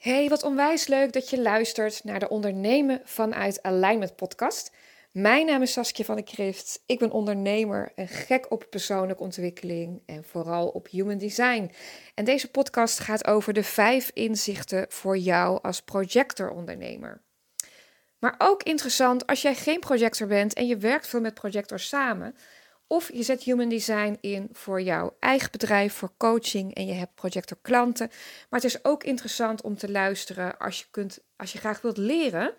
Hey, wat onwijs leuk dat je luistert naar de Ondernemen vanuit Alignment podcast. Mijn naam is Saskia van de Krift. Ik ben ondernemer en gek op persoonlijke ontwikkeling en vooral op human design. En deze podcast gaat over de vijf inzichten voor jou als projector-ondernemer. Maar ook interessant als jij geen projector bent en je werkt veel met projectors samen. Of je zet Human Design in voor jouw eigen bedrijf, voor coaching en je hebt projector klanten. Maar het is ook interessant om te luisteren als je, kunt, als je graag wilt leren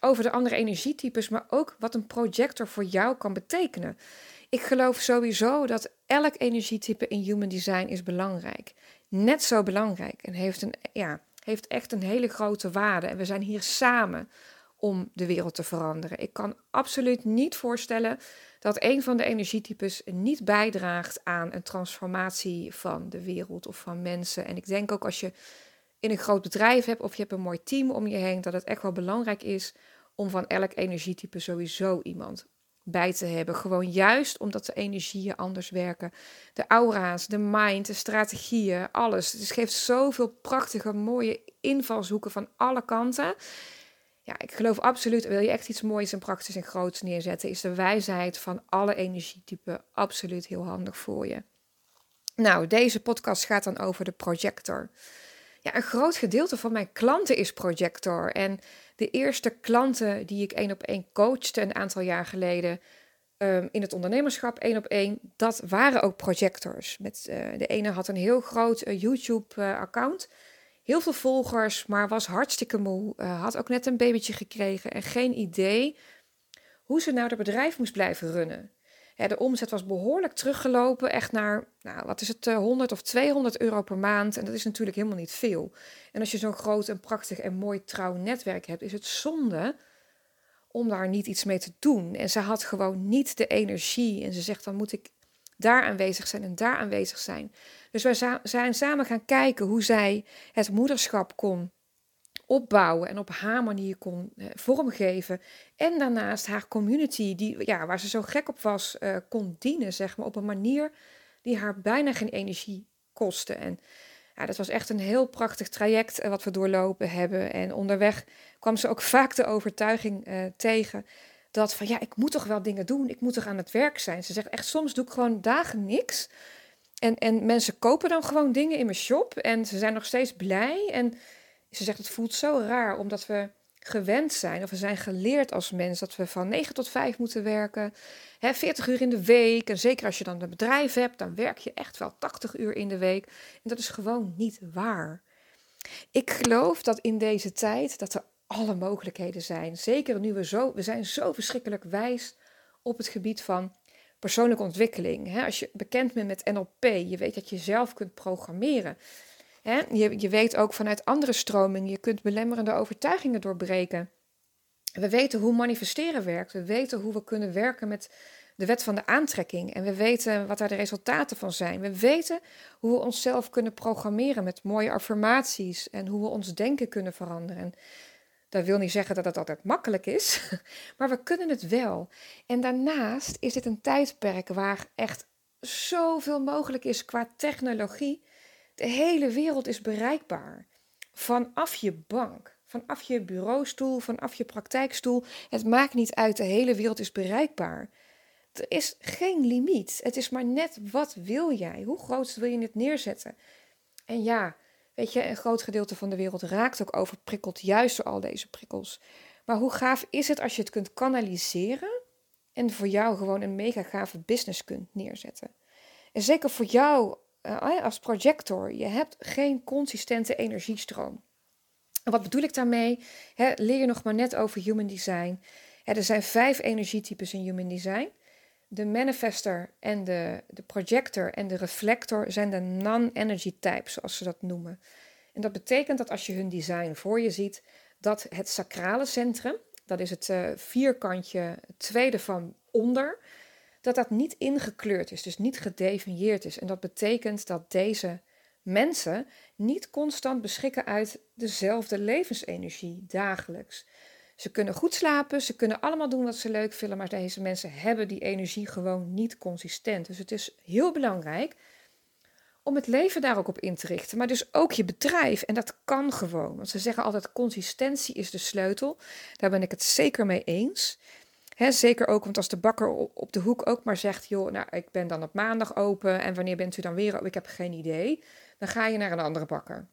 over de andere energietypes, maar ook wat een projector voor jou kan betekenen. Ik geloof sowieso dat elk energietype in Human Design is belangrijk. Net zo belangrijk en heeft, een, ja, heeft echt een hele grote waarde. En we zijn hier samen om de wereld te veranderen. Ik kan absoluut niet voorstellen dat een van de energietypes niet bijdraagt aan een transformatie van de wereld of van mensen. En ik denk ook als je in een groot bedrijf hebt of je hebt een mooi team om je heen, dat het echt wel belangrijk is om van elk energietype sowieso iemand bij te hebben. Gewoon juist omdat de energieën anders werken. De aura's, de mind, de strategieën, alles. Het geeft zoveel prachtige, mooie invalshoeken van alle kanten ja, ik geloof absoluut, wil je echt iets moois en praktisch en groots neerzetten, is de wijsheid van alle energietypen absoluut heel handig voor je. Nou, deze podcast gaat dan over de projector. Ja, een groot gedeelte van mijn klanten is projector. En de eerste klanten die ik één op één coachte een aantal jaar geleden um, in het ondernemerschap, één op één, dat waren ook projectors. Met, uh, de ene had een heel groot uh, YouTube-account. Uh, heel veel volgers, maar was hartstikke moe. Uh, had ook net een babytje gekregen en geen idee hoe ze nou het bedrijf moest blijven runnen. de omzet was behoorlijk teruggelopen, echt naar, nou, wat is het, 100 of 200 euro per maand. En dat is natuurlijk helemaal niet veel. En als je zo'n groot en prachtig en mooi trouw netwerk hebt, is het zonde om daar niet iets mee te doen. En ze had gewoon niet de energie. En ze zegt, dan moet ik daar aanwezig zijn en daar aanwezig zijn. Dus wij zijn samen gaan kijken hoe zij het moederschap kon opbouwen en op haar manier kon eh, vormgeven. En daarnaast haar community, die, ja, waar ze zo gek op was, uh, kon dienen, zeg maar, op een manier die haar bijna geen energie kostte. En ja, dat was echt een heel prachtig traject uh, wat we doorlopen hebben. En onderweg kwam ze ook vaak de overtuiging tegen dat van ja, ik moet toch wel dingen doen, ik moet toch aan het werk zijn. Ze zegt echt, soms doe ik gewoon dagen niks. En, en mensen kopen dan gewoon dingen in mijn shop en ze zijn nog steeds blij. En ze zegt, het voelt zo raar omdat we gewend zijn, of we zijn geleerd als mens, dat we van 9 tot 5 moeten werken. Hè, 40 uur in de week. En zeker als je dan een bedrijf hebt, dan werk je echt wel 80 uur in de week. En dat is gewoon niet waar. Ik geloof dat in deze tijd dat er alle mogelijkheden zijn. Zeker nu we zo, we zijn zo verschrikkelijk wijs op het gebied van persoonlijke ontwikkeling. Als je bekend bent met NLP, je weet dat je zelf kunt programmeren. Je, je weet ook vanuit andere stromingen, je kunt belemmerende overtuigingen doorbreken. We weten hoe manifesteren werkt. We weten hoe we kunnen werken met de wet van de aantrekking. En we weten wat daar de resultaten van zijn. We weten hoe we onszelf kunnen programmeren met mooie affirmaties en hoe we ons denken kunnen veranderen. Dat wil niet zeggen dat het altijd makkelijk is, maar we kunnen het wel. En daarnaast is dit een tijdperk waar echt zoveel mogelijk is qua technologie. De hele wereld is bereikbaar. Vanaf je bank, vanaf je bureaustoel, vanaf je praktijkstoel. Het maakt niet uit, de hele wereld is bereikbaar. Er is geen limiet. Het is maar net wat wil jij? Hoe groot wil je het neerzetten? En ja, Weet je, een groot gedeelte van de wereld raakt ook overprikkeld, juist door al deze prikkels. Maar hoe gaaf is het als je het kunt kanaliseren en voor jou gewoon een mega gave business kunt neerzetten? En zeker voor jou uh, als projector, je hebt geen consistente energiestroom. En wat bedoel ik daarmee? leer je nog maar net over human design. er zijn vijf energietypes in human design. De manifester en de, de projector en de reflector zijn de non-energy types, zoals ze dat noemen. En dat betekent dat als je hun design voor je ziet, dat het sacrale centrum, dat is het uh, vierkantje tweede van onder, dat dat niet ingekleurd is, dus niet gedefinieerd is. En dat betekent dat deze mensen niet constant beschikken uit dezelfde levensenergie dagelijks. Ze kunnen goed slapen, ze kunnen allemaal doen wat ze leuk vinden, maar deze mensen hebben die energie gewoon niet consistent. Dus het is heel belangrijk om het leven daar ook op in te richten. Maar dus ook je bedrijf. En dat kan gewoon. Want ze zeggen altijd: consistentie is de sleutel. Daar ben ik het zeker mee eens. He, zeker ook, want als de bakker op de hoek ook maar zegt: joh, nou, ik ben dan op maandag open. En wanneer bent u dan weer open? Ik heb geen idee. Dan ga je naar een andere bakker.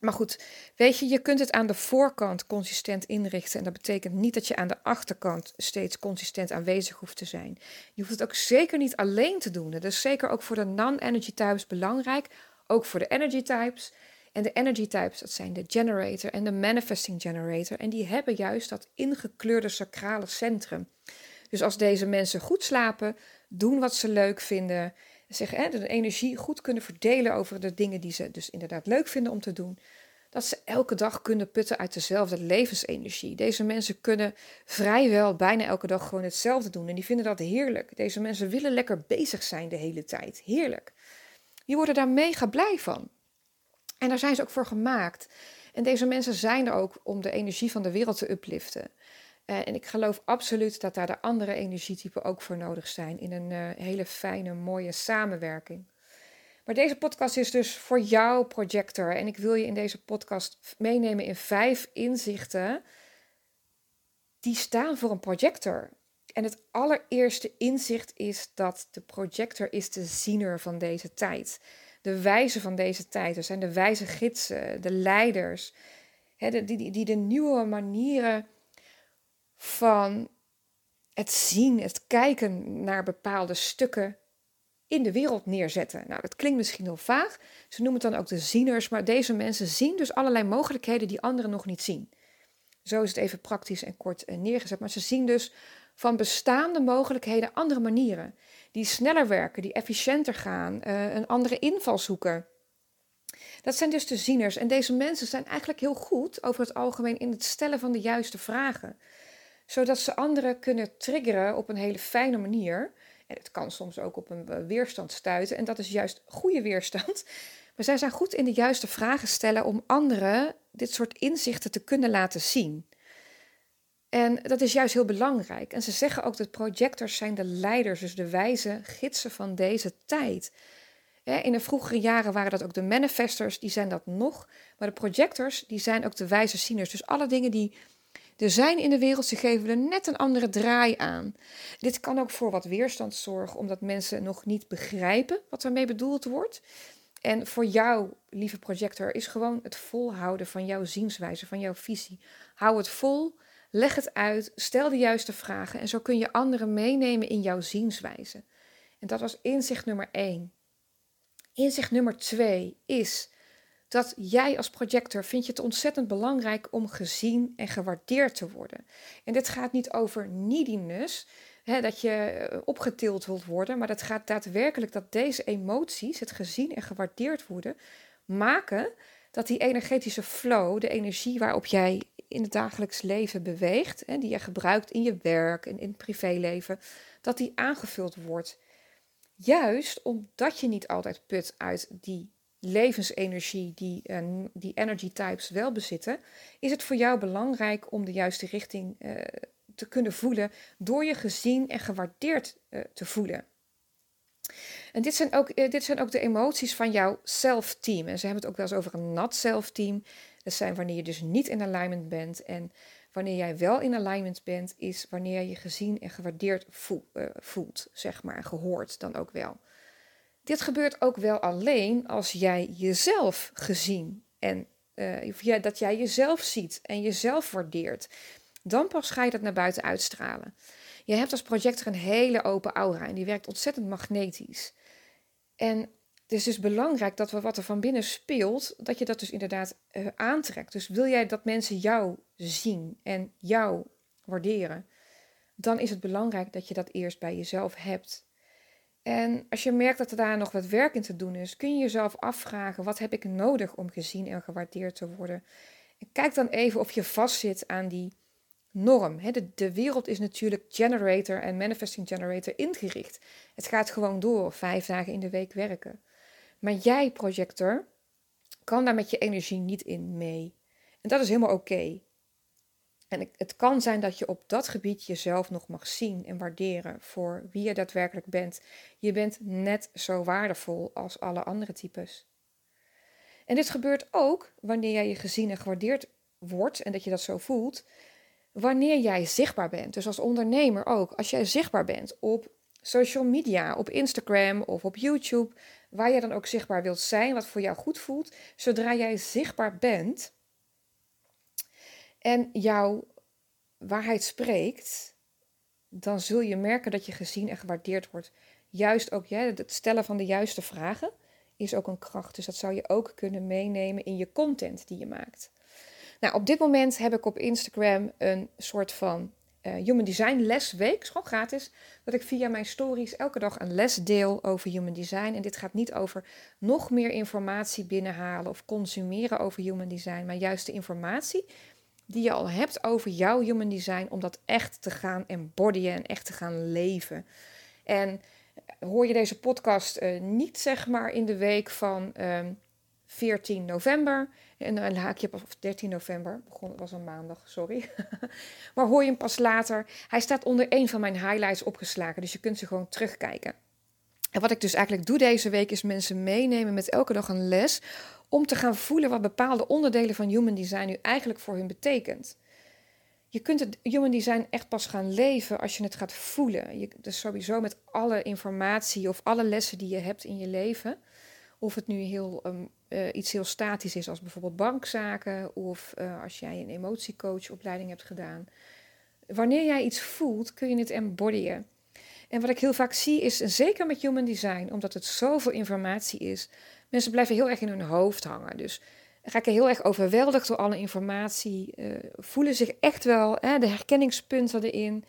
Maar goed, weet je, je kunt het aan de voorkant consistent inrichten. En dat betekent niet dat je aan de achterkant steeds consistent aanwezig hoeft te zijn. Je hoeft het ook zeker niet alleen te doen. Dat is zeker ook voor de non-energy types belangrijk. Ook voor de energy types. En de energy types, dat zijn de generator en de manifesting generator. En die hebben juist dat ingekleurde sacrale centrum. Dus als deze mensen goed slapen, doen wat ze leuk vinden, zich hè, de energie goed kunnen verdelen over de dingen die ze dus inderdaad leuk vinden om te doen. Dat ze elke dag kunnen putten uit dezelfde levensenergie. Deze mensen kunnen vrijwel bijna elke dag gewoon hetzelfde doen. En die vinden dat heerlijk. Deze mensen willen lekker bezig zijn de hele tijd. Heerlijk. Die worden daar mega blij van. En daar zijn ze ook voor gemaakt. En deze mensen zijn er ook om de energie van de wereld te upliften. Uh, en ik geloof absoluut dat daar de andere energietypen ook voor nodig zijn in een uh, hele fijne, mooie samenwerking. Maar deze podcast is dus voor jou, projector. En ik wil je in deze podcast meenemen in vijf inzichten die staan voor een projector. En het allereerste inzicht is dat de projector is de ziener van deze tijd. De wijze van deze tijd. Er zijn de wijze gidsen, de leiders, hè, de, die, die de nieuwe manieren van het zien, het kijken naar bepaalde stukken in de wereld neerzetten. Nou, dat klinkt misschien heel vaag. Ze noemen het dan ook de zieners, maar deze mensen zien dus allerlei mogelijkheden die anderen nog niet zien. Zo is het even praktisch en kort eh, neergezet. Maar ze zien dus van bestaande mogelijkheden andere manieren. Die sneller werken, die efficiënter gaan, uh, een andere inval zoeken. Dat zijn dus de zieners. En deze mensen zijn eigenlijk heel goed over het algemeen in het stellen van de juiste vragen zodat ze anderen kunnen triggeren op een hele fijne manier. En het kan soms ook op een eh, weerstand stuiten. En dat is juist goede weerstand. Maar zij zijn goed in de juiste vragen stellen om anderen dit soort inzichten te kunnen laten zien. En dat is juist heel belangrijk. En ze zeggen ook dat projectors zijn de leiders, dus de wijze gidsen van deze tijd. In de vroegere jaren waren dat ook de manifestors, die zijn dat nog. Maar de projectors, die zijn ook de wijze zieners. Dus alle dingen die er zijn in de wereld, ze geven er net een andere draai aan. Dit kan ook voor wat weerstand zorgen, omdat mensen nog niet begrijpen wat ermee bedoeld wordt. En voor jou, lieve projector, is gewoon het volhouden van jouw zienswijze, van jouw visie. Hou het vol, leg het uit, stel de juiste vragen en zo kun je anderen meenemen in jouw zienswijze. En dat was inzicht nummer één. Inzicht nummer twee is dat jij als projector vind je het ontzettend belangrijk om gezien en gewaardeerd te worden. En dit gaat niet over neediness, hè, dat je eh, opgetild wilt worden, maar het gaat daadwerkelijk dat deze emoties, het gezien en gewaardeerd worden, maken dat die energetische flow, de energie waarop jij in het dagelijks leven beweegt, hè, die je gebruikt in je werk en in het privéleven, dat die aangevuld wordt. Juist omdat je niet altijd put uit die levensenergie die, uh, die energy types wel bezitten, is het voor jou belangrijk om de juiste richting uh, te kunnen voelen door je gezien en gewaardeerd uh, te voelen. En dit zijn, ook, dit zijn ook de emoties van jouw self-team. En ze hebben het ook wel eens over een nat self-team. Dat zijn wanneer je dus niet in alignment bent. En wanneer jij wel in alignment bent, is wanneer je gezien en gewaardeerd voelt, zeg maar, gehoord dan ook wel. Dit gebeurt ook wel alleen als jij jezelf gezien en uh, dat jij jezelf ziet en jezelf waardeert. Dan pas ga je dat naar buiten uitstralen. Je hebt als projector een hele open aura en die werkt ontzettend magnetisch. En het is dus belangrijk dat we wat er van binnen speelt, dat je dat dus inderdaad uh, aantrekt. Dus wil jij dat mensen jou zien en jou waarderen, dan is het belangrijk dat je dat eerst bij jezelf hebt. En als je merkt dat er daar nog wat werk in te doen is, kun je jezelf afvragen: wat heb ik nodig om gezien en gewaardeerd te worden? En kijk dan even of je vastzit aan die norm. De, de wereld is natuurlijk generator en manifesting generator ingericht. Het gaat gewoon door, vijf dagen in de week werken. Maar jij, projector, kan daar met je energie niet in mee. En dat is helemaal oké. En het kan zijn dat je op dat gebied jezelf nog mag zien en waarderen voor wie je daadwerkelijk bent. Je bent net zo waardevol als alle andere types. En dit gebeurt ook wanneer jij je gezien en gewaardeerd wordt en dat je dat zo voelt, wanneer jij zichtbaar bent. Dus als ondernemer ook, als jij zichtbaar bent op social media, op Instagram of op YouTube, waar je dan ook zichtbaar wilt zijn, wat voor jou goed voelt, zodra jij zichtbaar bent en jouw waarheid spreekt, dan zul je merken dat je gezien en gewaardeerd wordt. Juist ook ja, het stellen van de juiste vragen is ook een kracht. Dus dat zou je ook kunnen meenemen in je content die je maakt. Nou, op dit moment heb ik op Instagram een soort van uh, Human Design lesweek, gewoon gratis, dat ik via mijn stories elke dag een les deel over Human Design. En dit gaat niet over nog meer informatie binnenhalen of consumeren over Human Design, maar juist de informatie die je al hebt over jouw Human Design, om dat echt te gaan embodyen en echt te gaan leven. En hoor je deze podcast uh, niet zeg maar in de week van um, ehm, 14 november. En dan haak je op 13 november. Begon, was een maandag, sorry. maar hoor je hem pas later. Hij staat onder een van mijn highlights opgeslagen. Dus je kunt ze gewoon terugkijken. En wat ik dus eigenlijk doe deze week is mensen meenemen met elke dag een les. Om te gaan voelen wat bepaalde onderdelen van Human Design nu eigenlijk voor hun betekent. Je kunt het Human Design echt pas gaan leven als je het gaat voelen. Je, dus sowieso met alle informatie of alle lessen die je hebt in je leven. Of het nu heel, um, uh, iets heel statisch is, als bijvoorbeeld bankzaken, of uh, als jij een emotiecoachopleiding hebt gedaan. Wanneer jij iets voelt, kun je het embodyen. En wat ik heel vaak zie is, zeker met human design, omdat het zoveel informatie is, mensen blijven heel erg in hun hoofd hangen. Dus raken heel erg overweldigd door alle informatie, uh, voelen zich echt wel hè, de herkenningspunten erin.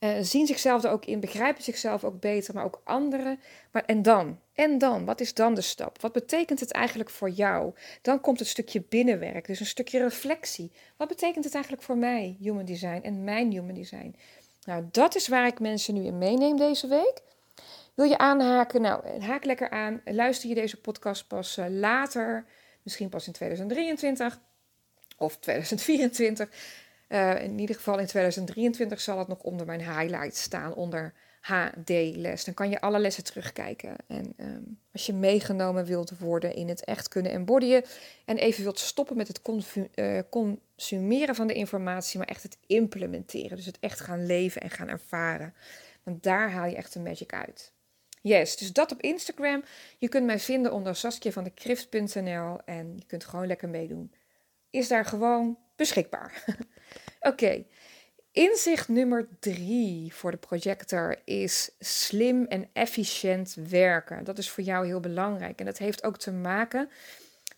Uh, zien zichzelf er ook in, begrijpen zichzelf ook beter, maar ook anderen. Maar en dan? En dan? Wat is dan de stap? Wat betekent het eigenlijk voor jou? Dan komt het stukje binnenwerk, dus een stukje reflectie. Wat betekent het eigenlijk voor mij, human design en mijn human design? Nou, dat is waar ik mensen nu in meeneem deze week. Wil je aanhaken? Nou, haak lekker aan. Luister je deze podcast pas uh, later, misschien pas in 2023 of 2024. Uh, in ieder geval in 2023 zal het nog onder mijn highlights staan, onder HD-les. Dan kan je alle lessen terugkijken. En um, als je meegenomen wilt worden in het echt kunnen embodyen en even wilt stoppen met het uh, consumeren van de informatie, maar echt het implementeren. Dus het echt gaan leven en gaan ervaren. Want daar haal je echt de magic uit. Yes, dus dat op Instagram. Je kunt mij vinden onder saskiavandekrift.nl en je kunt gewoon lekker meedoen. Is daar gewoon beschikbaar. Oké, inzicht nummer drie voor de projector is slim en efficiënt werken. Dat is voor jou heel belangrijk en dat heeft ook te maken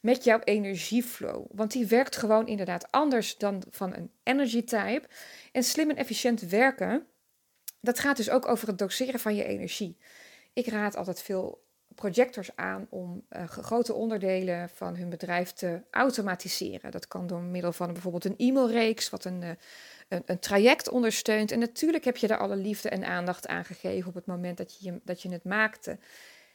met jouw energieflow. Want die werkt gewoon inderdaad anders dan van een energy type. En slim en efficiënt werken, dat gaat dus ook over het doseren van je energie. Ik raad altijd veel projectors aan om uh, grote onderdelen van hun bedrijf te automatiseren. Dat kan door middel van bijvoorbeeld een e-mailreeks, wat een, uh, een, een, traject ondersteunt. En natuurlijk heb je daar alle liefde en aandacht aan gegeven op het moment dat je, dat je het maakte.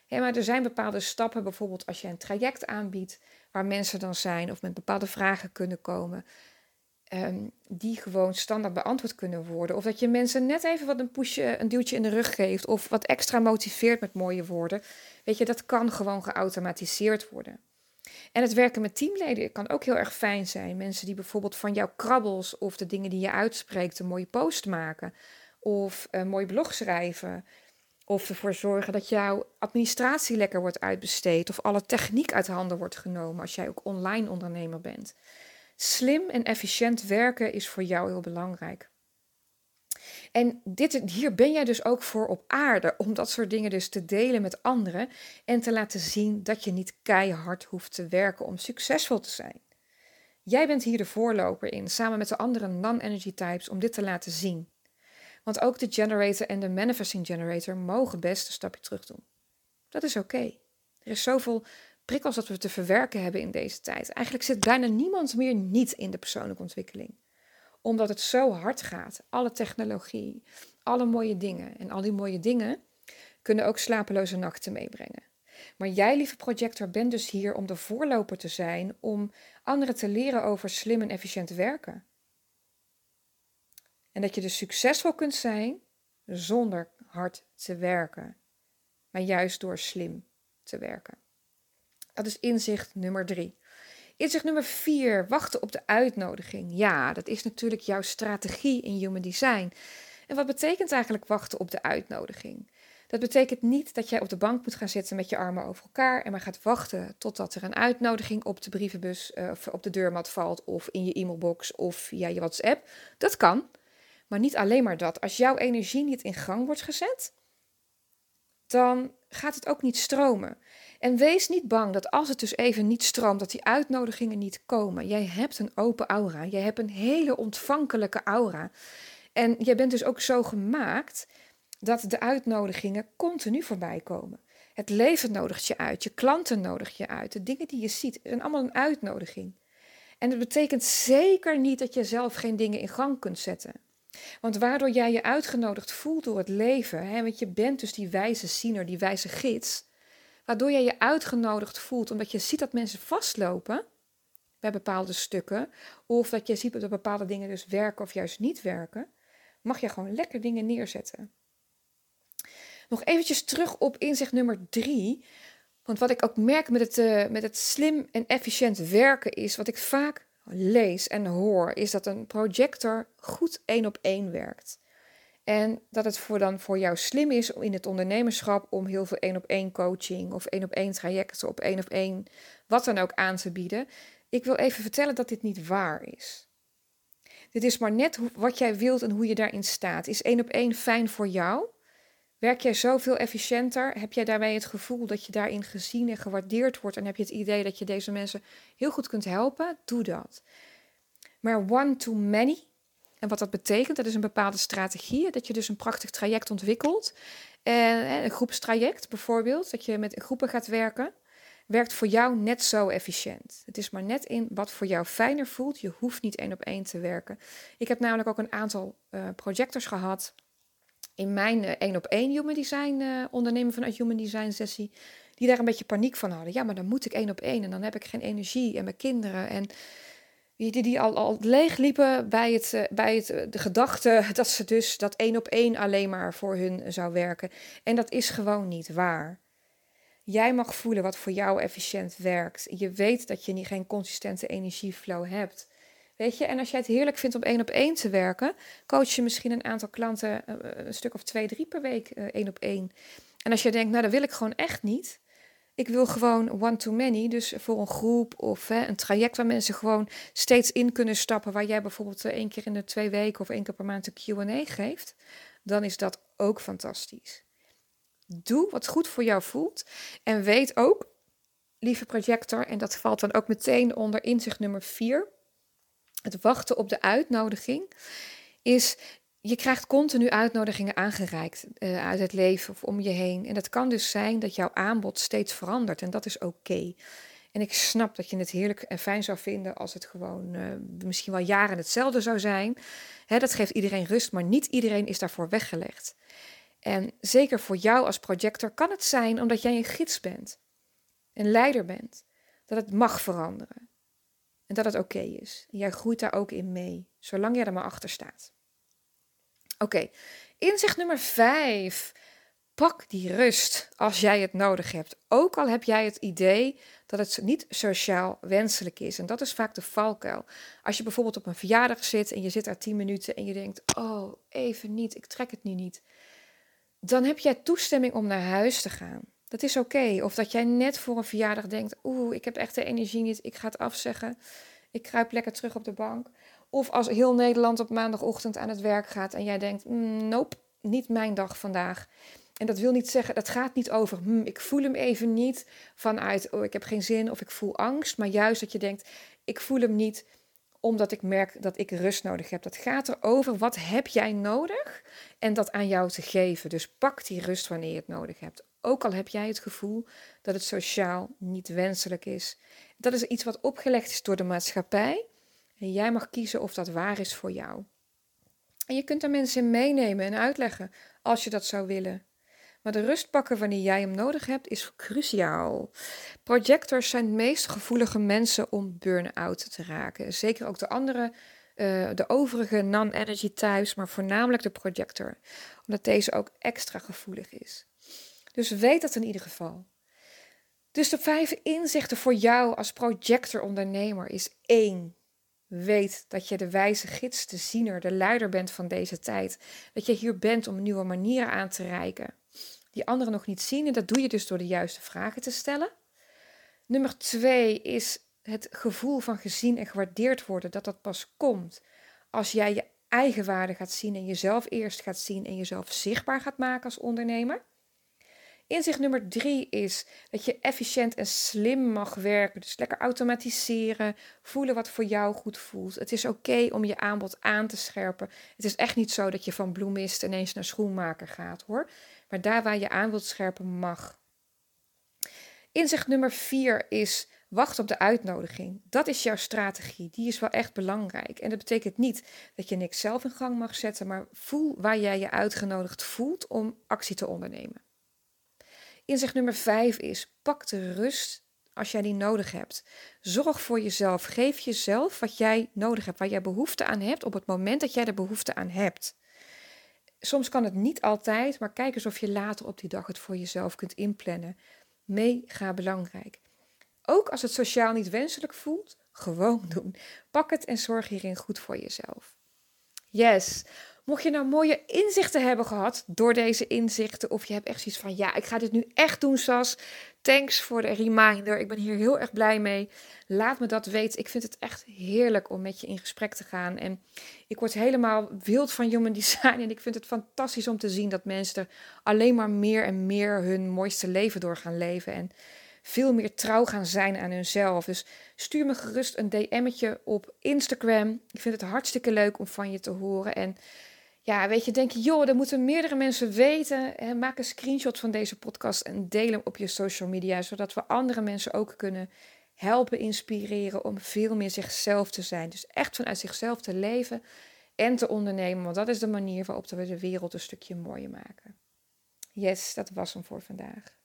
maar er zijn bepaalde stappen, bijvoorbeeld als je een traject aanbiedt, waar mensen dan zijn of met bepaalde vragen kunnen komen. Ehm, die gewoon standaard beantwoord kunnen worden. Of dat je mensen net even wat een pushje, een duwtje in de rug geeft. Of wat extra motiveert met mooie woorden. Weet je, dat kan gewoon geautomatiseerd worden. En het werken met teamleden kan ook heel erg fijn zijn. Mensen die bijvoorbeeld van jouw krabbels of de dingen die je uitspreekt een mooie post maken. Of een mooi blog schrijven. Of ervoor zorgen dat jouw administratie lekker wordt uitbesteed. Of alle techniek uit handen wordt genomen als jij ook online ondernemer bent. Slim en efficiënt werken is voor jou heel belangrijk. En dit, hier ben jij dus ook voor op aarde, om dat soort dingen dus te delen met anderen en te laten zien dat je niet keihard hoeft te werken om succesvol te zijn. Jij bent hier de voorloper in, samen met de andere non-energy types, om dit te laten zien. Want ook de generator en de manifesting generator mogen best een stapje terug doen. Dat is oké. Er is zoveel prikkels dat we te verwerken hebben in deze tijd. Eigenlijk zit bijna niemand meer niet in de persoonlijke ontwikkeling. Omdat het zo hard gaat. Alle technologie, alle mooie dingen. En al die mooie dingen kunnen ook slapeloze nachten meebrengen. Maar jij, lieve projector, bent dus hier om de voorloper te zijn, om anderen te leren over slim en efficiënt werken. En dat je dus succesvol kunt zijn zonder hard te werken, maar juist door slim te werken. Dat is inzicht nummer drie. Inzicht nummer vier, wachten op de uitnodiging. Ja, dat is natuurlijk jouw strategie in Human Design. En wat betekent eigenlijk wachten op de uitnodiging? Dat betekent niet dat jij op de bank moet gaan zitten met je armen over elkaar en maar gaat wachten totdat er een uitnodiging op de brievenbus uh, of op de deurmat valt of in je e-mailbox of via je WhatsApp. Dat kan, maar niet alleen maar dat. Als jouw energie niet in gang wordt gezet, dan gaat het ook niet stromen. En wees niet bang dat als het dus even niet stroomt, dat die uitnodigingen niet komen. Jij hebt een open aura. Jij hebt een hele ontvankelijke aura. En jij bent dus ook zo gemaakt dat de uitnodigingen continu voorbij komen. Het leven nodigt je uit, je klanten nodigt je uit, de dingen die je ziet, zijn allemaal een uitnodiging. En dat betekent zeker niet dat je zelf geen dingen in gang kunt zetten. Want waardoor jij je uitgenodigd voelt door het leven, hè, want je bent dus die wijze ziener, die wijze gids, waardoor jij je uitgenodigd voelt omdat je ziet dat mensen vastlopen bij bepaalde stukken, of dat je ziet dat bepaalde dingen dus werken of juist niet werken, mag je gewoon lekker dingen neerzetten. Nog eventjes terug op inzicht nummer drie. Want wat ik ook merk met het, uh, met het slim en efficiënt werken is, wat ik vaak lees en hoor, is dat een projector goed één op één werkt. En dat het voor dan voor jou slim is in het ondernemerschap om heel veel één op één coaching of één op één trajecten op één op één, wat dan ook aan te bieden. Ik wil even vertellen dat dit niet waar is. Dit is maar net wat jij wilt en hoe je daarin staat. Is één op één fijn voor jou? Werk jij zoveel efficiënter? Heb jij daarmee het gevoel dat je daarin gezien en gewaardeerd wordt? En heb je het idee dat je deze mensen heel goed kunt helpen? Doe dat. Maar one to many. En wat dat betekent, dat is een bepaalde strategie. Dat je dus een prachtig traject ontwikkelt. En een groepstraject bijvoorbeeld, dat je met groepen gaat werken, werkt voor jou net zo efficiënt. Het is maar net in wat voor jou fijner voelt. Je hoeft niet één op één te werken. Ik heb namelijk ook een aantal uh, projectors gehad in mijn eh, één op één human design uh, ondernemen vanuit human design sessie, die daar een beetje paniek van hadden. Ja, maar dan moet ik één op één en dan heb ik geen energie en mijn kinderen en die, die, al, al leeg liepen bij, het, uh, bij het, de gedachte dat ze dus dat één op één alleen maar voor hun zou werken. En dat is gewoon niet waar. Jij mag voelen wat voor jou efficiënt werkt. Je weet dat je niet, geen consistente energieflow hebt. Weet je, en als jij het heerlijk vindt om één op één te werken, coach je misschien een aantal klanten eh, eh, een stuk of twee, drie per week één op één. En als je denkt, nou dat wil ik gewoon echt niet. Ik wil gewoon one-to-many, dus voor een groep of hè, een traject waar mensen gewoon steeds in kunnen stappen, waar jij bijvoorbeeld één keer in de twee weken of één keer per maand een Q&A geeft, dan is dat ook fantastisch. Doe wat goed voor jou voelt en weet ook, lieve projector, en dat valt dan ook meteen onder inzicht nummer vier, het wachten op de uitnodiging is je krijgt continu uitnodigingen aangereikt uh, uit het leven of om je heen. En dat kan dus zijn dat jouw aanbod steeds verandert en dat is oké. En ik snap dat je het heerlijk en fijn zou vinden als het gewoon uh, misschien wel jaren hetzelfde zou zijn. Hè, dat geeft iedereen rust, maar niet iedereen is daarvoor weggelegd. En zeker voor jou als projector kan het zijn omdat jij een gids bent, een leider bent, dat het mag veranderen. En dat het oké is. En jij groeit daar ook in mee, zolang jij er maar achter staat. Oké, inzicht nummer vijf. Pak die rust als jij het nodig hebt. Ook al heb jij het idee dat het niet sociaal wenselijk is. En dat is vaak de valkuil. Als je bijvoorbeeld op een verjaardag zit en je zit daar tien minuten en je denkt: Oh, even niet, ik trek het nu niet. Dan heb jij toestemming om naar huis te gaan. Dat is oké. Of dat jij net voor een verjaardag denkt: Oeh, ik heb echt de energie niet, ik ga het afzeggen. Ik kruip lekker terug op de bank. Of als heel Nederland op maandagochtend aan het werk gaat en jij denkt: mm, Nope, niet mijn dag vandaag. En dat wil niet zeggen, dat gaat niet over, hm, ik voel hem even niet vanuit, oh, ik heb geen zin of ik voel angst. Maar juist dat je denkt, ik voel hem niet omdat ik merk dat ik rust nodig heb. Dat gaat erover, wat heb jij nodig? En dat aan jou te geven. Dus pak die rust wanneer je het nodig hebt. Ook al heb jij het gevoel dat het sociaal niet wenselijk is. Dat is iets wat opgelegd is door de maatschappij. En jij mag kiezen of dat waar is voor jou. En je kunt er mensen in meenemen en uitleggen als je dat zou willen. Maar de rust pakken wanneer jij hem nodig hebt is cruciaal. Projectors zijn de meest gevoelige mensen om burn-out te raken. Zeker ook de andere eh, de overige non-energy types, maar voornamelijk de projector, omdat deze ook extra gevoelig is. Dus weet dat in ieder geval. Dus de vijf inzichten voor jou als projector-ondernemer is één. Weet dat je de wijze gids, de ziener, de leider bent van deze tijd. Dat je hier bent om nieuwe manieren aan te reiken. Die anderen nog niet zien. En dat doe je dus door de juiste vragen te stellen. Nummer twee is het gevoel van gezien en gewaardeerd worden. Dat dat pas komt als jij je eigen waarde gaat zien en jezelf eerst gaat zien en jezelf zichtbaar gaat maken als ondernemer. Inzicht nummer drie is dat je efficiënt en slim mag werken. Dus lekker automatiseren, voelen wat voor jou goed voelt. Het is oké om je aanbod aan te scherpen. Het is echt niet zo dat je van bloemist ineens naar schoenmaker gaat hoor. Maar daar waar je aan wilt scherpen mag. Inzicht nummer vier is wacht op de uitnodiging. Dat is jouw strategie. Die is wel echt belangrijk. En dat betekent niet dat je niks zelf in gang mag zetten, maar voel waar jij je uitgenodigd voelt om actie te ondernemen. Inzicht nummer vijf is: pak de rust als jij die nodig hebt. Zorg voor jezelf. Geef jezelf wat jij nodig hebt, waar jij behoefte aan hebt op het moment dat jij er behoefte aan hebt. Soms kan het niet altijd, maar kijk eens of je later op die dag het voor jezelf kunt inplannen. Mega belangrijk. Ook als het sociaal niet wenselijk voelt, gewoon doen. Pak het en zorg hierin goed voor jezelf. Yes. Mocht je nou mooie inzichten hebben gehad door deze inzichten, of je hebt echt zoiets van: ja, ik ga dit nu echt doen, Sas. Thanks voor de reminder. Ik ben hier heel erg blij mee. Laat me dat weten. Ik vind het echt heerlijk om met je in gesprek te gaan. En ik word helemaal wild van human design. En ik vind het fantastisch om te zien dat mensen er alleen maar meer en meer hun mooiste leven door gaan leven. En veel meer trouw gaan zijn aan hunzelf. Dus stuur me gerust een DM'tje op Instagram. Ik vind het hartstikke leuk om van je te horen. En ja, weet je, denk je, joh, dat moeten meerdere mensen weten. En maak een screenshot van deze podcast en deel hem op je social media, zodat we andere mensen ook kunnen helpen, inspireren om veel meer zichzelf te zijn. Dus echt vanuit zichzelf te leven en te ondernemen, want dat is de manier waarop we de wereld een stukje mooier maken. Yes, dat was hem voor vandaag.